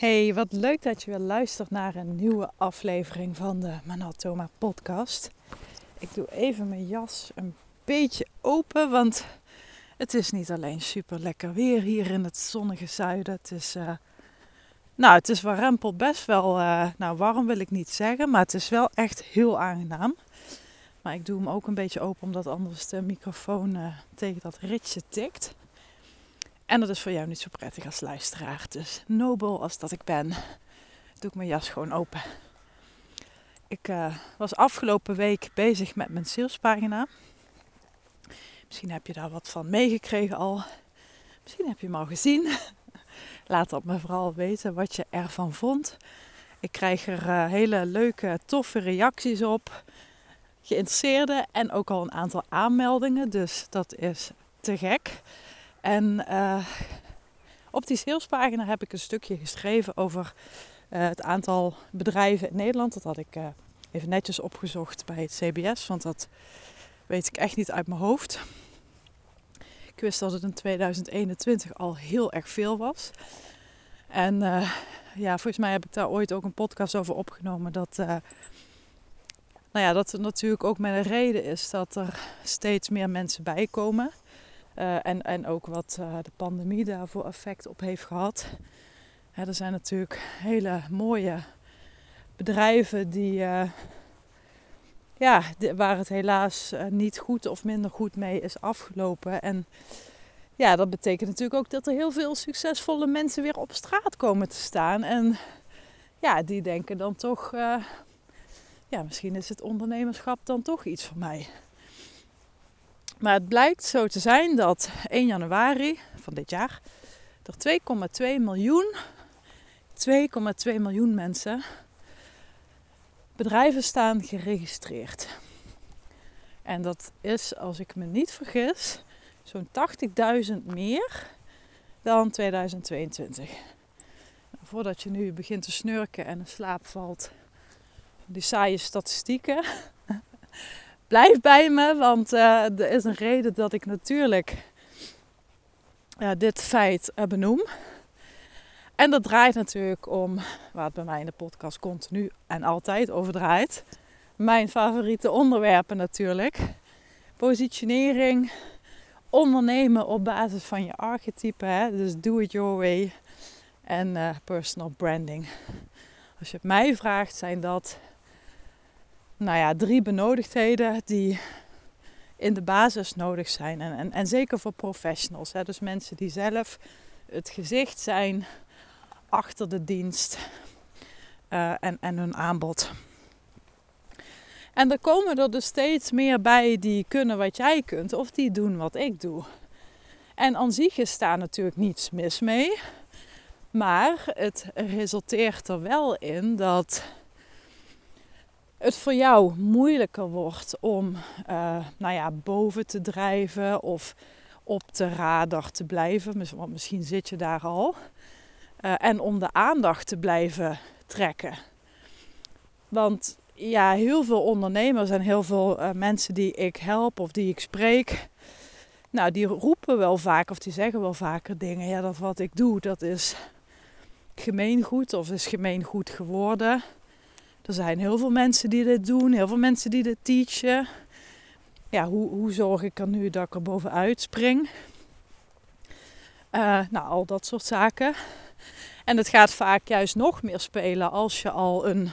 Hey, wat leuk dat je weer luistert naar een nieuwe aflevering van de Manatoma podcast. Ik doe even mijn jas een beetje open, want het is niet alleen super lekker weer hier in het zonnige zuiden. Het is, uh, nou, het is warempel best wel, uh, nou warm wil ik niet zeggen, maar het is wel echt heel aangenaam. Maar ik doe hem ook een beetje open, omdat anders de microfoon uh, tegen dat ritje tikt. En dat is voor jou niet zo prettig als luisteraar. Dus nobel als dat ik ben, doe ik mijn jas gewoon open. Ik uh, was afgelopen week bezig met mijn salespagina. Misschien heb je daar wat van meegekregen al. Misschien heb je hem al gezien. Laat dat me vooral weten wat je ervan vond. Ik krijg er uh, hele leuke, toffe reacties op. Geïnteresseerden en ook al een aantal aanmeldingen. Dus dat is te gek. En uh, op die salespagina heb ik een stukje geschreven over uh, het aantal bedrijven in Nederland. Dat had ik uh, even netjes opgezocht bij het CBS, want dat weet ik echt niet uit mijn hoofd. Ik wist dat het in 2021 al heel erg veel was. En ja, volgens mij heb ik daar ooit ook een podcast over opgenomen. Dat, nou ja, dat er natuurlijk ook met een reden is dat er steeds meer mensen bijkomen. Uh, en, en ook wat uh, de pandemie daarvoor effect op heeft gehad. Er zijn natuurlijk hele mooie bedrijven die, uh, ja, waar het helaas niet goed of minder goed mee is afgelopen. En ja, dat betekent natuurlijk ook dat er heel veel succesvolle mensen weer op straat komen te staan. En ja, die denken dan toch, ja, misschien is het ondernemerschap dan toch iets voor mij. Maar het blijkt zo te zijn dat 1 januari van dit jaar er 2,2 miljoen, 2,2 miljoen mensen, bedrijven staan geregistreerd. En dat is, als ik me niet vergis, zo'n 80.000 meer dan 2022. Nou, voordat je nu begint te snurken en in slaap valt, die saaie statistieken, blijf bij me, want uh, er is een reden dat ik natuurlijk uh, dit feit uh, benoem. En dat draait natuurlijk om, waar het bij mij in de podcast continu en altijd over draait. Mijn favoriete onderwerpen natuurlijk. Positionering, ondernemen op basis van je archetype. Hè? Dus do it your way. En personal branding. Als je het mij vraagt, zijn dat nou ja, drie benodigdheden die in de basis nodig zijn. En, en, en zeker voor professionals. Hè? Dus mensen die zelf het gezicht zijn achter de dienst uh, en, en hun aanbod. En er komen er dus steeds meer bij die kunnen wat jij kunt of die doen wat ik doe. En aan zich is daar natuurlijk niets mis mee. Maar het resulteert er wel in dat het voor jou moeilijker wordt om uh, nou ja, boven te drijven of op de radar te blijven. Want misschien zit je daar al. Uh, en om de aandacht te blijven trekken. Want ja, heel veel ondernemers en heel veel uh, mensen die ik help of die ik spreek. Nou, die roepen wel vaak of die zeggen wel vaker dingen. Ja, dat wat ik doe, dat is gemeengoed of is gemeengoed geworden. Er zijn heel veel mensen die dit doen, heel veel mensen die dit teachen. Ja, hoe, hoe zorg ik er nu dat ik er bovenuit spring? Uh, nou, al dat soort zaken. En het gaat vaak juist nog meer spelen als je al een,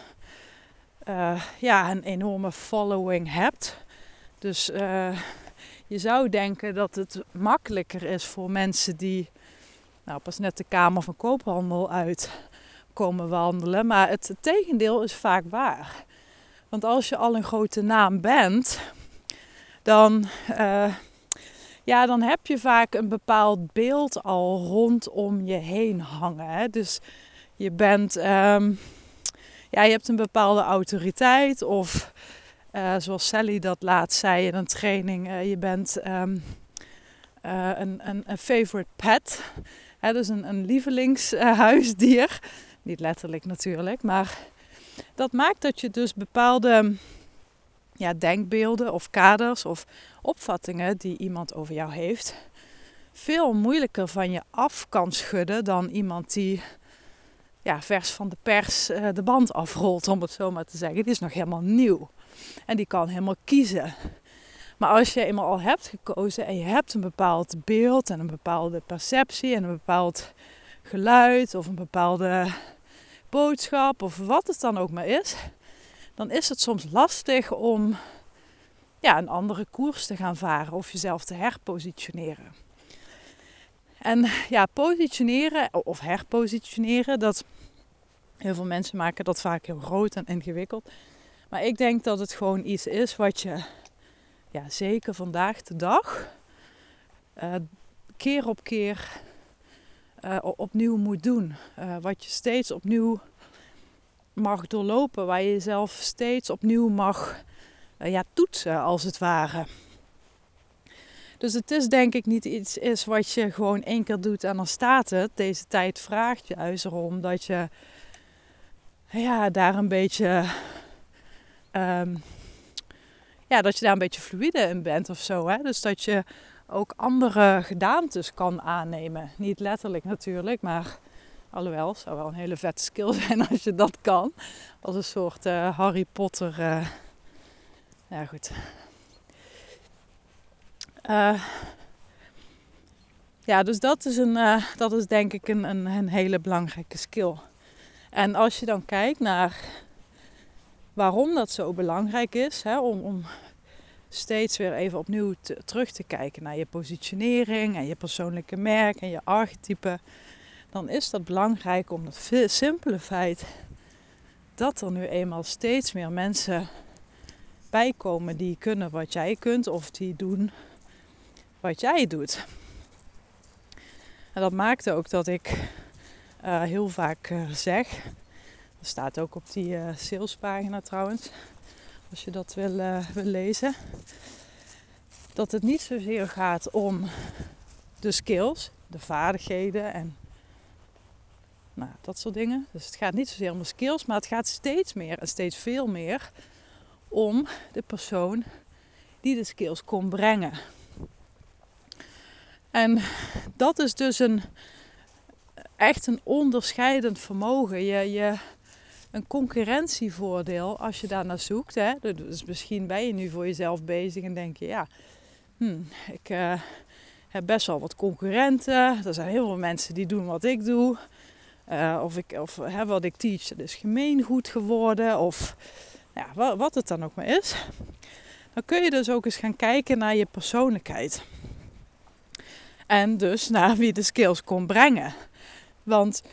uh, ja, een enorme following hebt. Dus uh, je zou denken dat het makkelijker is voor mensen die nou, pas net de Kamer van Koophandel uit komen wandelen. Maar het tegendeel is vaak waar. Want als je al een grote naam bent, dan, uh, ja, dan heb je vaak een bepaald beeld al rondom je heen hangen. Hè? Dus je bent, um, ja, je hebt een bepaalde autoriteit of uh, zoals Sally dat laatst zei in een training, uh, je bent um, een, een, een, favorite pet. Hè? Dus een, een lievelingshuisdier. Niet letterlijk natuurlijk, maar dat maakt dat je dus bepaalde ja, denkbeelden of kaders of opvattingen die iemand over jou heeft, veel moeilijker van je af kan schudden dan iemand die ja, vers van de pers uh, de band afrolt, om het zo maar te zeggen. Die is nog helemaal nieuw. En die kan helemaal kiezen. Maar als je eenmaal al hebt gekozen en je hebt een bepaald beeld en een bepaalde perceptie en een bepaald geluid of een bepaalde boodschap of wat het dan ook maar is, dan is het soms lastig om ja, een andere koers te gaan varen of jezelf te herpositioneren. En ja, positioneren of herpositioneren, dat heel veel mensen maken dat vaak heel groot en ingewikkeld. Maar ik denk dat het gewoon iets is wat je ja, zeker vandaag de dag uh, keer op keer uh, opnieuw moet doen. Uh, wat je steeds opnieuw mag doorlopen, waar je jezelf steeds opnieuw mag ja, toetsen, als het ware. Dus het is denk ik niet iets is wat je gewoon één keer doet en dan staat het. Deze tijd vraagt juist erom dat je ja, daar een beetje um, ja, dat je daar een beetje fluide in bent of zo. Hè? Dus dat je ook andere gedaantes kan aannemen. Niet letterlijk natuurlijk, maar alhoewel, het zou wel een hele vette skill zijn als je dat kan. Als een soort uh, Harry Potter. Uh, ja, goed. Uh, ja, dus dat is, een, dat is denk ik een, een, een hele belangrijke skill. En als je dan kijkt naar waarom dat zo belangrijk is. Hè, om, om steeds weer even opnieuw terug te kijken naar je positionering en je persoonlijke merk en je archetype. Dan is dat belangrijk om het simpele feit dat er nu eenmaal steeds meer mensen bijkomen die kunnen wat jij kunt of die doen wat jij doet. En dat maakt ook dat ik uh, heel vaak uh, zeg dat staat ook op die uh, salespagina trouwens. Als je dat wil, uh, lezen. Dat het niet zozeer gaat om de skills, de vaardigheden en nou, dat soort dingen. Dus het gaat niet zozeer om de skills, maar het gaat steeds meer en steeds veel meer om de persoon die de skills kon brengen. En dat is dus een echt een onderscheidend vermogen. Je, je, een concurrentievoordeel als je daar naar zoekt. Hè? Dus misschien ben je nu voor jezelf bezig en denk je, ja, hmm, ik uh, heb best wel wat concurrenten. Er zijn heel veel mensen die doen wat ik doe. Uh, of ik, of hè, wat ik teach, dat is gemeengoed geworden. Of ja, wat, wat het dan ook maar is. Dan kun je dus ook eens gaan kijken naar je persoonlijkheid. En dus naar wie de skills kon brengen. Want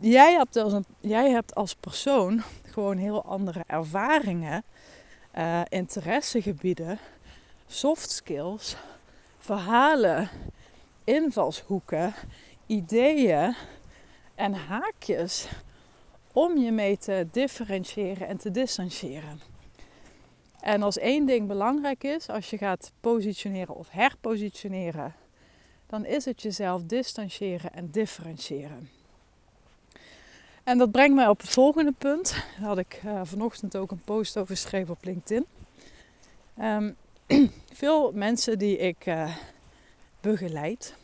jij hebt als, jij hebt als persoon gewoon heel andere ervaringen, uh, interessegebieden, soft skills, verhalen, invalshoeken, ideeën en haakjes om je mee te differentiëren en te distancieren. En als één ding belangrijk is, als je gaat positioneren of herpositioneren, dan is het jezelf distancieren en differentiëren. En dat brengt mij op het volgende punt. Daar had ik uh, vanochtend ook een post over geschreven op LinkedIn. Um, veel mensen die ik uh, begeleid,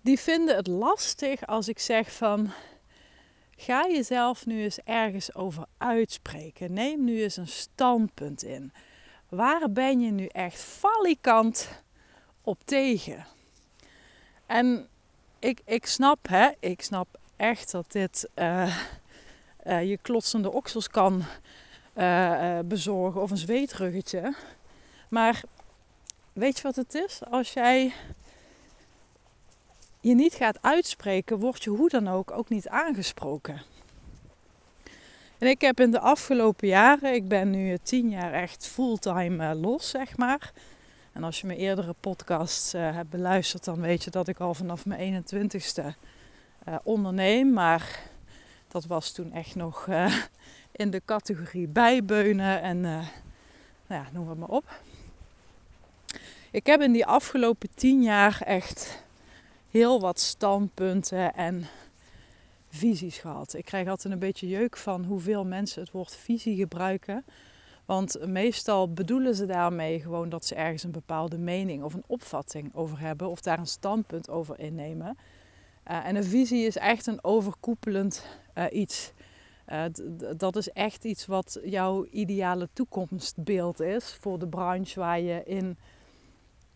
die vinden het lastig als ik zeg van ga jezelf nu eens ergens over uitspreken. Neem nu eens een standpunt in. Waar ben je nu echt falikant op tegen? En ik, ik snap, hè, ik snap echt dat dit uh, uh, je klotsende oksels kan uh, bezorgen of een zweetruggetje. Maar weet je wat het is? Als jij je niet gaat uitspreken, word je hoe dan ook ook niet aangesproken. En ik heb in de afgelopen jaren, ik ben nu tien jaar echt fulltime los, zeg maar. En als je mijn eerdere podcasts hebt beluisterd, dan weet je dat ik al vanaf mijn 21ste uh, onderneem. Maar dat was toen echt nog uh, in de categorie bijbeunen en uh, nou ja, noem het maar op. Ik heb in die afgelopen tien jaar echt heel wat standpunten en visies gehad. Ik krijg altijd een beetje jeuk van hoeveel mensen het woord visie gebruiken. Want meestal bedoelen ze daarmee gewoon dat ze ergens een bepaalde mening of een opvatting over hebben of daar een standpunt over innemen. En een visie is echt een overkoepelend iets. dat is echt iets wat jouw ideale toekomstbeeld is voor de branche waar je in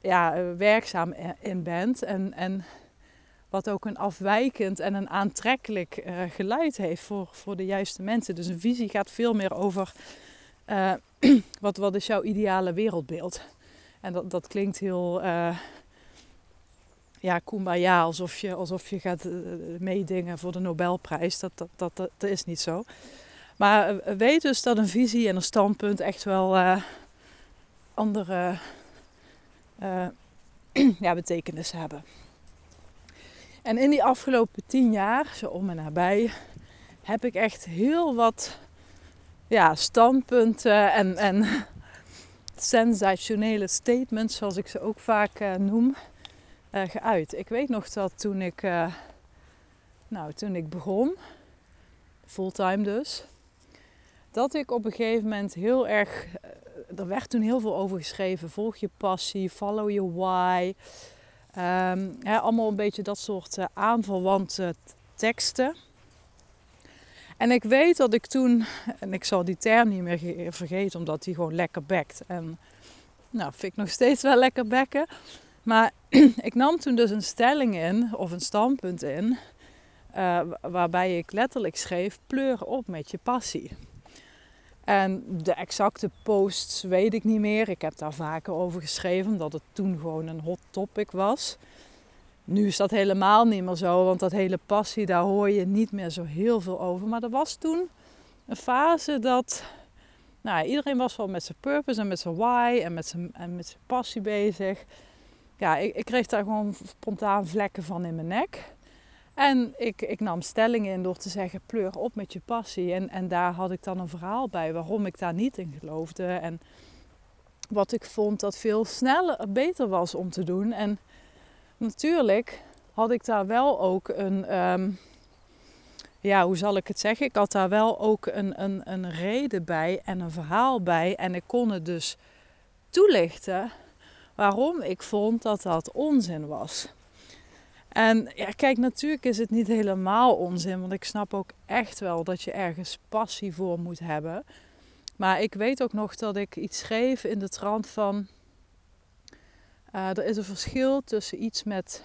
ja, werkzaam in bent. En, en wat ook een afwijkend en een aantrekkelijk geluid heeft voor, voor de juiste mensen. Dus een visie gaat veel meer over wat, wat is jouw ideale wereldbeeld. En dat, dat klinkt heel ja, kumbaya, alsof je, alsof je gaat meedingen voor de Nobelprijs. Dat, dat, dat, dat, is niet zo. Maar weet dus dat een visie en een standpunt echt wel andere ja, betekenis hebben. En in die afgelopen tien jaar, zo om en nabij, heb ik echt heel wat ja, standpunten en, en sensationele statements, zoals ik ze ook vaak uh, noem, uh, geuit. Ik weet nog dat toen ik, uh, nou, toen ik begon, fulltime dus, dat ik op een gegeven moment heel erg, er werd toen heel veel over geschreven, volg je passie, follow your why. Um, allemaal een beetje dat soort uh, aanverwante teksten. En ik weet dat ik toen, en ik zal die term niet meer vergeten, omdat die gewoon lekker bekt. En nou, vind ik nog steeds wel lekker bekken. Maar ik nam toen dus een stelling in, of een standpunt in, uh, waarbij ik letterlijk schreef: pleur op met je passie. En de exacte posts weet ik niet meer. Ik heb daar vaker over geschreven, omdat het toen gewoon een hot topic was. Nu is dat helemaal niet meer zo, want dat hele passie, daar hoor je niet meer zo heel veel over. Maar er was toen een fase dat nou, iedereen was wel met zijn purpose en met zijn why en met zijn, en met zijn passie bezig. Ja, ik, ik kreeg daar gewoon spontaan vlekken van in mijn nek. En ik, ik nam stelling in door te zeggen: pleur op met je passie. En, en daar had ik dan een verhaal bij waarom ik daar niet in geloofde. En wat ik vond dat veel sneller, beter was om te doen. En natuurlijk had ik daar wel ook een. Ehm, ja, hoe zal ik het zeggen? Ik had daar wel ook een, een, een reden bij en een verhaal bij. En ik kon het dus toelichten waarom ik vond dat dat onzin was. En ja, kijk, natuurlijk is het niet helemaal onzin, want ik snap ook echt wel dat je ergens passie voor moet hebben. Maar ik weet ook nog dat ik iets schreef in de trant van. Uh, er is een verschil tussen iets met.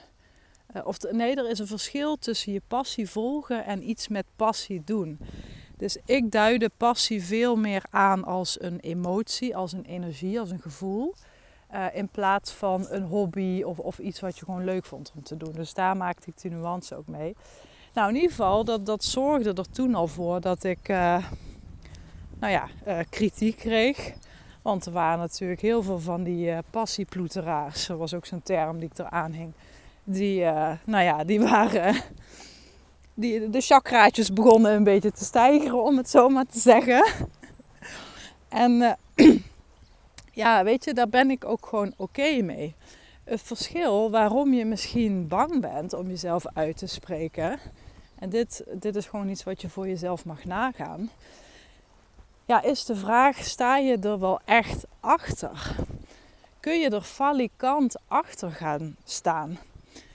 Uh, of nee, er is een verschil tussen je passie volgen en iets met passie doen. Dus ik duide passie veel meer aan als een emotie, als een energie, als een gevoel. Uh, in plaats van een hobby of, of iets wat je gewoon leuk vond om te doen. Dus daar maakte ik die nuance ook mee. Nou, in ieder geval, dat, dat zorgde er toen al voor dat ik uh, nou ja, uh, kritiek kreeg. Want er waren natuurlijk heel veel van die passieploeteraars. Dat was ook zo'n term die ik eraan hing. Die, nou ja, die waren... Die, de chakraatjes begonnen een beetje te stijgen, om het zo maar te zeggen. En ja, weet je, daar ben ik ook gewoon oké mee. Het verschil waarom je misschien bang bent om jezelf uit te spreken. En dit, dit is gewoon iets wat je voor jezelf mag nagaan. Ja, is de vraag: sta je er wel echt achter? Kun je er falikant achter gaan staan?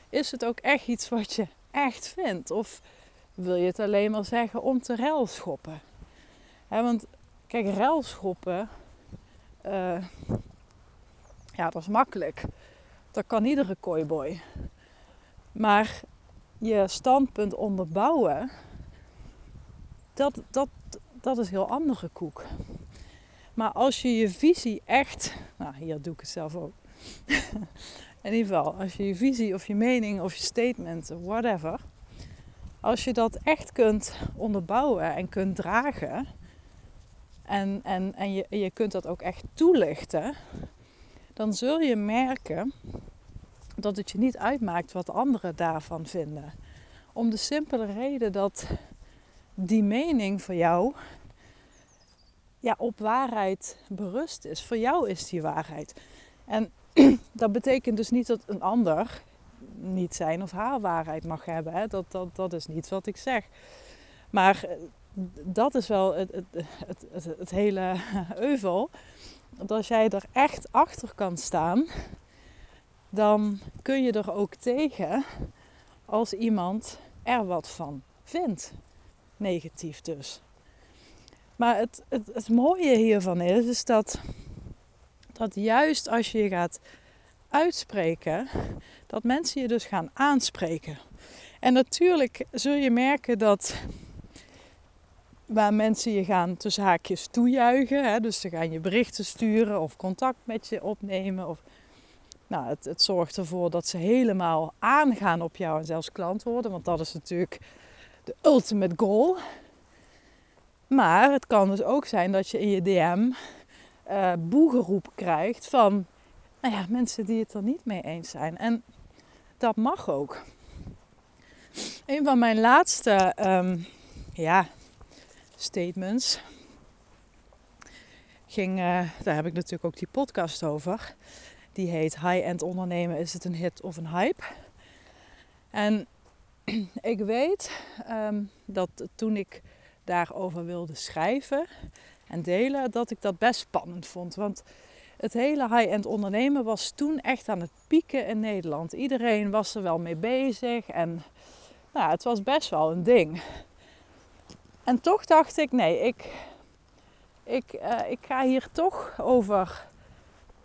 Is het ook echt iets wat je echt vindt? Of wil je het alleen maar zeggen om te ruilschoppen? want kijk, ruilschoppen uh, ja, dat is makkelijk. Dat kan iedere kooiboy. Maar je standpunt onderbouwen, dat, dat, dat is heel andere koek. Maar als je je visie echt, nou hier doe ik het zelf ook. In ieder geval, als je je visie of je mening of je statement, whatever, als je dat echt kunt onderbouwen en kunt dragen, en, en, en je, je kunt dat ook echt toelichten, dan zul je merken dat het je niet uitmaakt wat anderen daarvan vinden. Om de simpele reden dat die mening van jou ja, op waarheid berust is. Voor jou is die waarheid. En dat betekent dus niet dat een ander niet zijn of haar waarheid mag hebben. Hè? Dat, dat, dat is niet wat ik zeg. Maar dat is wel het, het, het, het, hele euvel. Dat als jij er echt achter kan staan, dan kun je er ook tegen als iemand er wat van vindt. Negatief dus. Maar het, het, het mooie hiervan is, is dat, dat juist als je je gaat uitspreken, dat mensen je dus gaan aanspreken. En natuurlijk zul je merken dat waar mensen je gaan tussen haakjes toejuichen, hè, dus ze gaan je berichten sturen of contact met je opnemen. Of, nou, het, het zorgt ervoor dat ze helemaal aangaan op jou en zelfs klant worden, want dat is natuurlijk de ultimate goal. Maar het kan dus ook zijn dat je in je DM uh, boegeroep krijgt van nou ja, mensen die het er niet mee eens zijn. En dat mag ook. Een van mijn laatste um, ja, statements ging, uh, daar heb ik natuurlijk ook die podcast over. Die heet High-end ondernemen, is het een hit of een hype? En ik weet um, dat toen ik daarover wilde schrijven en delen, dat ik dat best spannend vond. Want het hele high-end ondernemen was toen echt aan het pieken in Nederland. Iedereen was er wel mee bezig en nou, het was best wel een ding. En toch dacht ik, nee, ik, ik, uh, ik ga hier toch over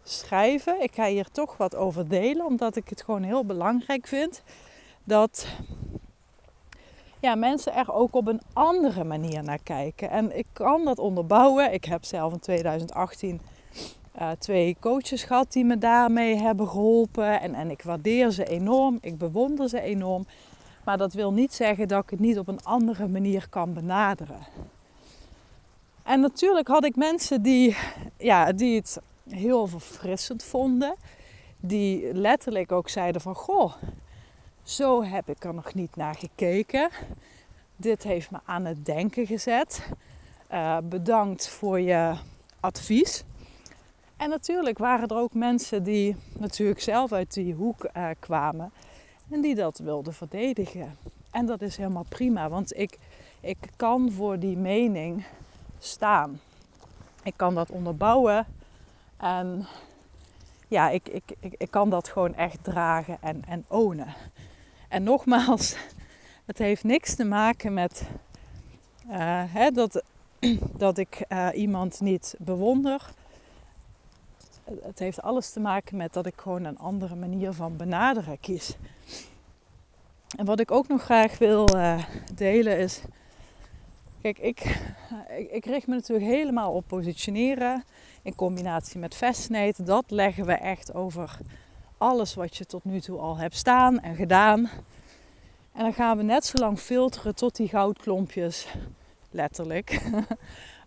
schrijven. Ik ga hier toch wat over delen, omdat ik het gewoon heel belangrijk vind dat ja, mensen er ook op een andere manier naar kijken. En ik kan dat onderbouwen. Ik heb zelf in 2018 uh, twee coaches gehad die me daarmee hebben geholpen. En, en ik waardeer ze enorm, ik bewonder ze enorm. Maar dat wil niet zeggen dat ik het niet op een andere manier kan benaderen. En natuurlijk had ik mensen die, ja, die het heel verfrissend vonden. Die letterlijk ook zeiden van, goh, zo heb ik er nog niet naar gekeken. Dit heeft me aan het denken gezet. Uh, bedankt voor je advies. En natuurlijk waren er ook mensen die natuurlijk zelf uit die hoek uh, kwamen en die dat wilden verdedigen. En dat is helemaal prima, want ik, ik kan voor die mening staan. Ik kan dat onderbouwen en ja, ik, ik, ik, kan dat gewoon echt dragen en, en ownen. En nogmaals, het heeft niks te maken met uh, hè, dat, dat ik uh, iemand niet bewonder het heeft alles te maken met dat ik gewoon een andere manier van benaderen kies. En wat ik ook nog graag wil uh, delen is. Kijk, ik, ik, richt me natuurlijk helemaal op positioneren in combinatie met Fascinate. Dat leggen we echt over alles wat je tot nu toe al hebt staan en gedaan. En dan gaan we net zo lang filteren tot die goudklompjes, letterlijk,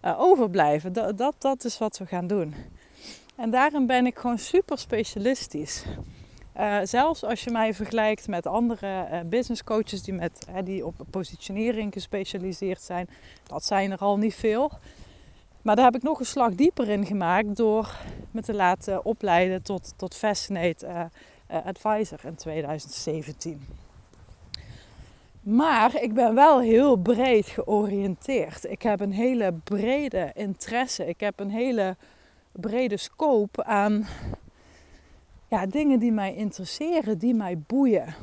uh, overblijven. Dat, dat, dat is wat we gaan doen. En daarin ben ik gewoon super specialistisch. Uh, zelfs als je mij vergelijkt met andere uh, business coaches die, met, die op positionering gespecialiseerd zijn, dat zijn er al niet veel. Maar daar heb ik nog een slag dieper in gemaakt door me te laten opleiden tot, tot Fascinate Advisor in 2017. Maar ik ben wel heel breed georiënteerd. Ik heb een hele brede interesse. Ik heb een hele brede scope aan ja, dingen die mij interesseren, die mij boeien.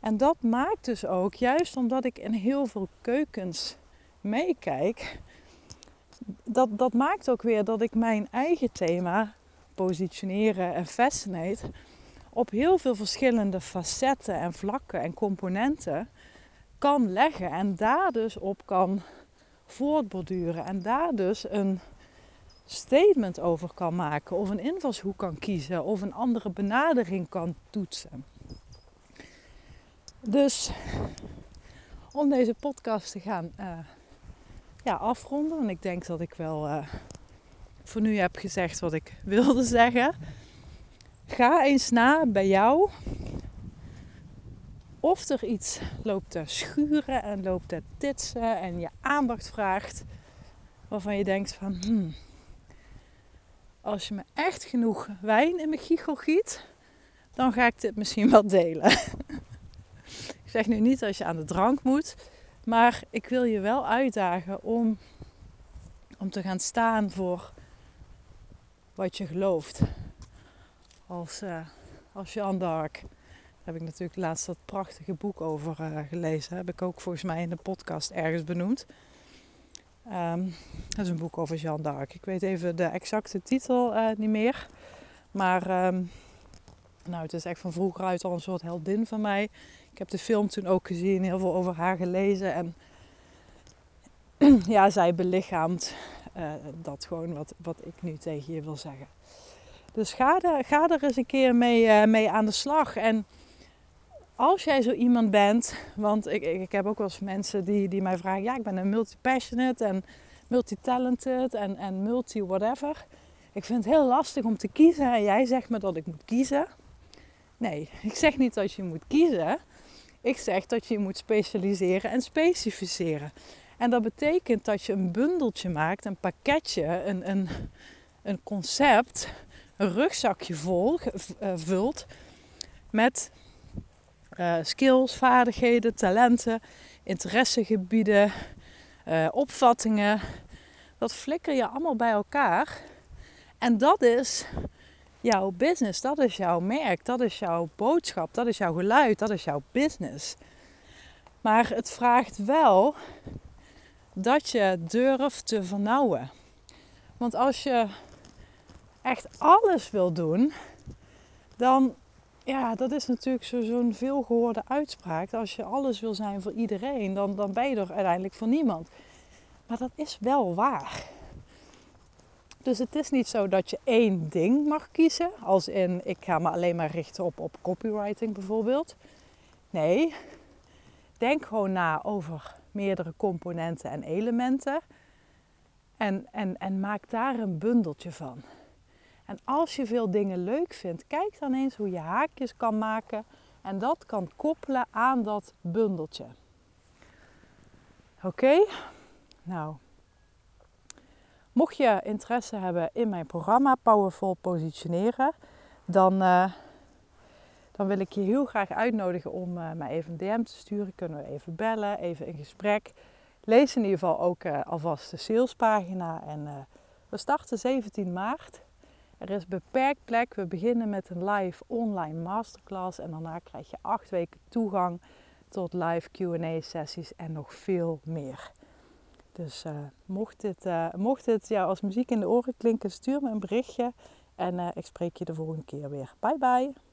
En dat maakt dus ook, juist omdat ik in heel veel keukens meekijk, dat, dat maakt ook weer dat ik mijn eigen thema, positioneren en fascinate, op heel veel verschillende facetten en vlakken en componenten kan leggen. En daar dus op kan voortborduren. En daar dus een statement over kan maken, of een invalshoek kan kiezen, of een andere benadering kan toetsen. Dus om deze podcast te gaan uh, ja, afronden, en ik denk dat ik wel uh, voor nu heb gezegd wat ik wilde zeggen. Ga eens na bij jou of er iets loopt te schuren en loopt te titsen en je aandacht vraagt waarvan je denkt van hmm, als je me echt genoeg wijn in mijn giegel giet, dan ga ik dit misschien wel delen. ik zeg nu niet als je aan de drank moet, maar ik wil je wel uitdagen om, om te gaan staan voor wat je gelooft. Als, uh, als Jeanne d'Arc Daar heb ik natuurlijk laatst dat prachtige boek over uh, gelezen. Heb ik ook volgens mij in de podcast ergens benoemd. Um, dat is een boek over Jeanne d'Arc. Ik weet even de exacte titel uh, niet meer. Maar um, nou, het is echt van vroeger uit al een soort heldin van mij. Ik heb de film toen ook gezien, heel veel over haar gelezen. En ja, zij belichaamt uh, dat gewoon wat, wat ik nu tegen je wil zeggen. Dus ga er, ga er eens een keer mee, uh, mee aan de slag. En als jij zo iemand bent, want ik, ik, ik, heb ook wel eens mensen die, die mij vragen: ja, ik ben een multi-passionate en multi-talented en, en multi-whatever. Ik vind het heel lastig om te kiezen en jij zegt me dat ik moet kiezen. Nee, ik zeg niet dat je moet kiezen. Ik zeg dat je moet specialiseren en specificeren. En dat betekent dat je een bundeltje maakt, een pakketje, een, een, een concept, een rugzakje vol, uh, vult met uh, skills, vaardigheden, talenten, interessegebieden, uh, opvattingen. Dat flikker je allemaal bij elkaar. En dat is jouw business, dat is jouw merk, dat is jouw boodschap, dat is jouw geluid, dat is jouw business. Maar het vraagt wel dat je durft te vernauwen. Want als je echt alles wil doen, dan, ja, dat is natuurlijk zo'n veelgehoorde uitspraak. Als je alles wil zijn voor iedereen, dan, dan ben je er uiteindelijk voor niemand. Maar dat is wel waar. Dus het is niet zo dat je één ding mag kiezen, als in ik ga me alleen maar richten op, op copywriting bijvoorbeeld. Nee, denk gewoon na over meerdere componenten en elementen en, en, en maak daar een bundeltje van. En als je veel dingen leuk vindt, kijk dan eens hoe je haakjes kan maken en dat kan koppelen aan dat bundeltje. Oké? Nou, Mocht je interesse hebben in mijn programma Powerful Positioneren, dan, uh, dan wil ik je heel graag uitnodigen om uh, mij even een DM te sturen. Kunnen we even bellen, even in gesprek. Lees in ieder geval ook uh, alvast de salespagina. En we starten 17 maart. Er is beperkt plek. We beginnen met een live online masterclass. En daarna krijg je acht weken toegang tot live QA sessies en nog veel meer. Dus uh, mocht, dit, uh, mocht dit jou als muziek in de oren klinken, stuur me een berichtje. En uh, ik spreek je de volgende keer weer. Bye bye!